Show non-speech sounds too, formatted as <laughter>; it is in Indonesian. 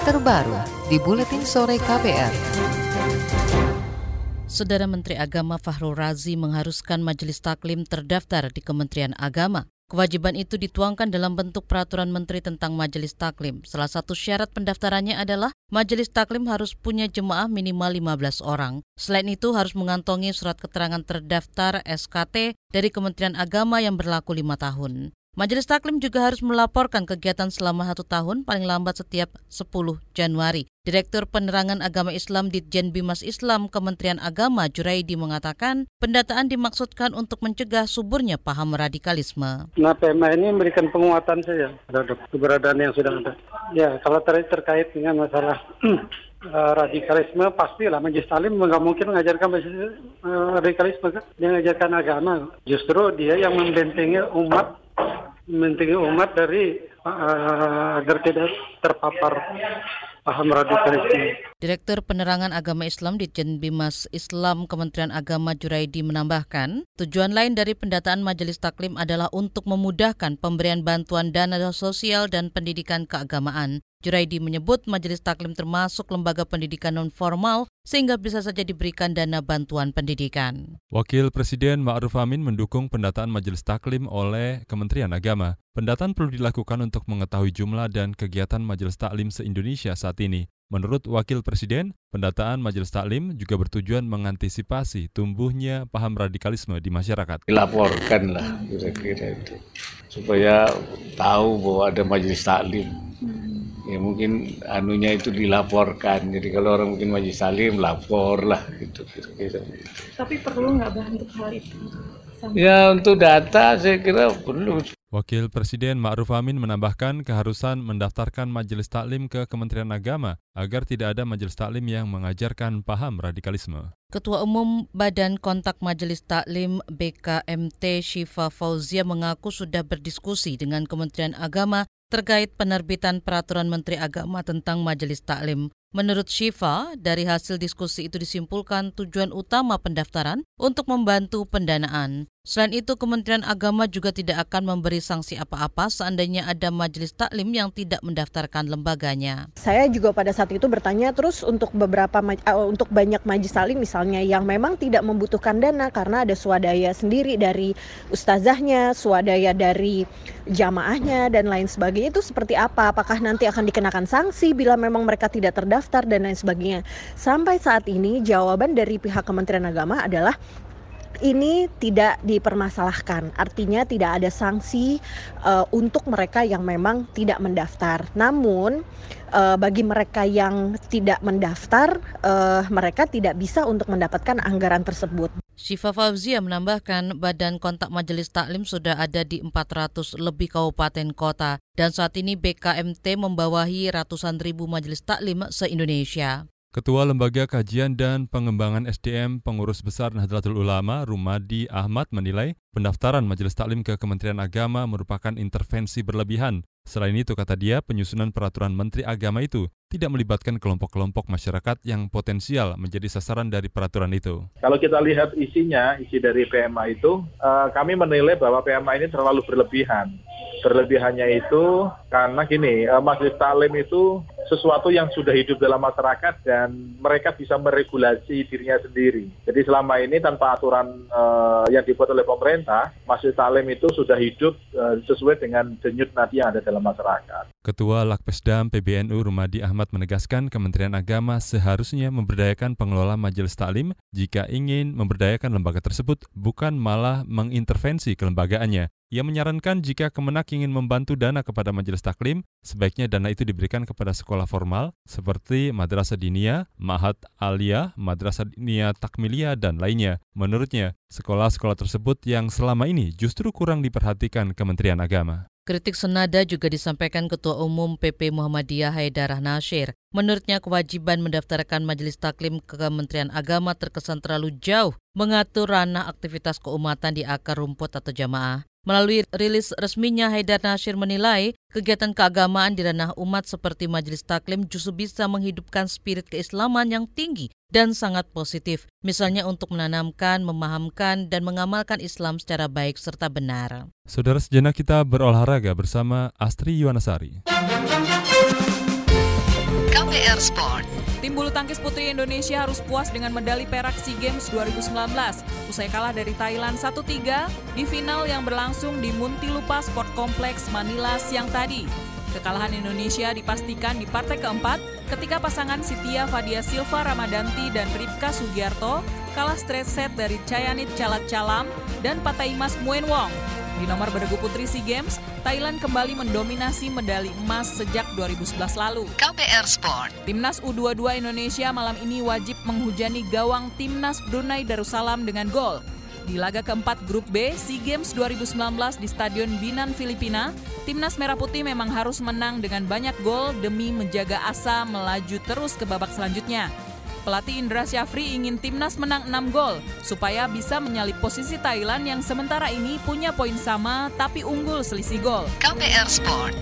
terbaru di Buletin Sore KPR. Saudara Menteri Agama Fahrul Razi mengharuskan Majelis Taklim terdaftar di Kementerian Agama. Kewajiban itu dituangkan dalam bentuk peraturan menteri tentang majelis taklim. Salah satu syarat pendaftarannya adalah majelis taklim harus punya jemaah minimal 15 orang. Selain itu harus mengantongi surat keterangan terdaftar SKT dari Kementerian Agama yang berlaku lima tahun. Majelis Taklim juga harus melaporkan kegiatan selama satu tahun paling lambat setiap 10 Januari. Direktur Penerangan Agama Islam Ditjen Bimas Islam Kementerian Agama Juraidi mengatakan pendataan dimaksudkan untuk mencegah suburnya paham radikalisme. Nah PMA ini memberikan penguatan saja terhadap keberadaan yang sudah ada. Ya kalau ter terkait dengan masalah uh, <clears throat> radikalisme pastilah majelis talim nggak mungkin mengajarkan uh, radikalisme kan dia mengajarkan agama justru dia yang membentengi umat membentengi umat dari uh, agar tidak terpapar paham radikalisme. Direktur Penerangan Agama Islam di Bimas Islam Kementerian Agama Juraidi menambahkan, tujuan lain dari pendataan Majelis Taklim adalah untuk memudahkan pemberian bantuan dana sosial dan pendidikan keagamaan. Juraidi menyebut majelis taklim termasuk lembaga pendidikan non-formal sehingga bisa saja diberikan dana bantuan pendidikan. Wakil Presiden Ma'ruf Amin mendukung pendataan majelis taklim oleh Kementerian Agama. Pendataan perlu dilakukan untuk mengetahui jumlah dan kegiatan majelis taklim se-Indonesia saat ini. Menurut Wakil Presiden, pendataan Majelis Taklim juga bertujuan mengantisipasi tumbuhnya paham radikalisme di masyarakat. Dilaporkan lah kira-kira itu, supaya tahu bahwa ada Majelis Taklim ya mungkin anunya itu dilaporkan jadi kalau orang mungkin majlis salim lapor lah gitu kira-kira tapi perlu nggak bah untuk hal itu Sampai. ya untuk data saya kira perlu Wakil Presiden Ma'ruf Amin menambahkan keharusan mendaftarkan majelis taklim ke Kementerian Agama agar tidak ada majelis taklim yang mengajarkan paham radikalisme. Ketua Umum Badan Kontak Majelis Taklim BKMT Syifa Fauzia mengaku sudah berdiskusi dengan Kementerian Agama terkait penerbitan peraturan Menteri Agama tentang Majelis Taklim. Menurut Syifa, dari hasil diskusi itu disimpulkan tujuan utama pendaftaran untuk membantu pendanaan. Selain itu, Kementerian Agama juga tidak akan memberi sanksi apa-apa seandainya ada majelis taklim yang tidak mendaftarkan lembaganya. Saya juga pada saat itu bertanya terus untuk beberapa uh, untuk banyak majelis taklim misalnya yang memang tidak membutuhkan dana karena ada swadaya sendiri dari ustazahnya, swadaya dari jamaahnya dan lain sebagainya itu seperti apa? Apakah nanti akan dikenakan sanksi bila memang mereka tidak terdaftar dan lain sebagainya? Sampai saat ini jawaban dari pihak Kementerian Agama adalah ini tidak dipermasalahkan. Artinya tidak ada sanksi uh, untuk mereka yang memang tidak mendaftar. Namun uh, bagi mereka yang tidak mendaftar, uh, mereka tidak bisa untuk mendapatkan anggaran tersebut. Syifa Fauzia menambahkan badan kontak majelis taklim sudah ada di 400 lebih kabupaten kota dan saat ini BKMT membawahi ratusan ribu majelis taklim se-Indonesia. Ketua Lembaga Kajian dan Pengembangan SDM Pengurus Besar Nahdlatul Ulama Rumadi Ahmad menilai pendaftaran Majelis Taklim ke Kementerian Agama merupakan intervensi berlebihan. Selain itu, kata dia, penyusunan peraturan Menteri Agama itu tidak melibatkan kelompok-kelompok masyarakat yang potensial menjadi sasaran dari peraturan itu. Kalau kita lihat isinya, isi dari PMA itu, uh, kami menilai bahwa PMA ini terlalu berlebihan. Berlebihannya itu karena gini, uh, Majelis Taklim itu sesuatu yang sudah hidup dalam masyarakat dan mereka bisa meregulasi dirinya sendiri. Jadi selama ini tanpa aturan uh, yang dibuat oleh pemerintah, Masjid Salim itu sudah hidup uh, sesuai dengan denyut nadi yang ada dalam masyarakat. Ketua Lakpesdam PBNU Rumadi Ahmad menegaskan Kementerian Agama seharusnya memberdayakan pengelola majelis taklim jika ingin memberdayakan lembaga tersebut, bukan malah mengintervensi kelembagaannya. Ia menyarankan jika Kemenak ingin membantu dana kepada majelis taklim, sebaiknya dana itu diberikan kepada sekolah formal seperti Madrasah Dinia, Mahat Alia, Madrasah Dinia Takmilia, dan lainnya. Menurutnya, sekolah-sekolah tersebut yang selama ini justru kurang diperhatikan Kementerian Agama. Kritik senada juga disampaikan Ketua Umum PP Muhammadiyah Haidarah Nasir. Menurutnya kewajiban mendaftarkan majelis taklim ke Kementerian Agama terkesan terlalu jauh mengatur ranah aktivitas keumatan di akar rumput atau jamaah. Melalui rilis resminya, Haidar Nasir menilai kegiatan keagamaan di ranah umat seperti Majelis Taklim justru bisa menghidupkan spirit keislaman yang tinggi dan sangat positif, misalnya untuk menanamkan, memahamkan, dan mengamalkan Islam secara baik serta benar. Saudara sejenak kita berolahraga bersama Astri Yuwanasari. Sport. Tim bulu tangkis putri Indonesia harus puas dengan medali perak SEA Games 2019 usai kalah dari Thailand 1-3 di final yang berlangsung di Muntilupa Sport Complex Manila siang tadi. Kekalahan Indonesia dipastikan di partai keempat ketika pasangan Sitia Fadia Silva Ramadanti dan Ripka Sugiarto kalah straight set dari Cayanit Calat Calam dan Pataimas Muen Wong. Di nomor beregu putri SEA Games, Thailand kembali mendominasi medali emas sejak 2011 lalu. KPR Sport. Timnas U22 Indonesia malam ini wajib menghujani gawang Timnas Brunei Darussalam dengan gol. Di laga keempat grup B SEA Games 2019 di Stadion Binan, Filipina, Timnas Merah Putih memang harus menang dengan banyak gol demi menjaga asa melaju terus ke babak selanjutnya. Pelatih Indra Syafri ingin timnas menang 6 gol supaya bisa menyalip posisi Thailand yang sementara ini punya poin sama tapi unggul selisih gol. KPR Sport.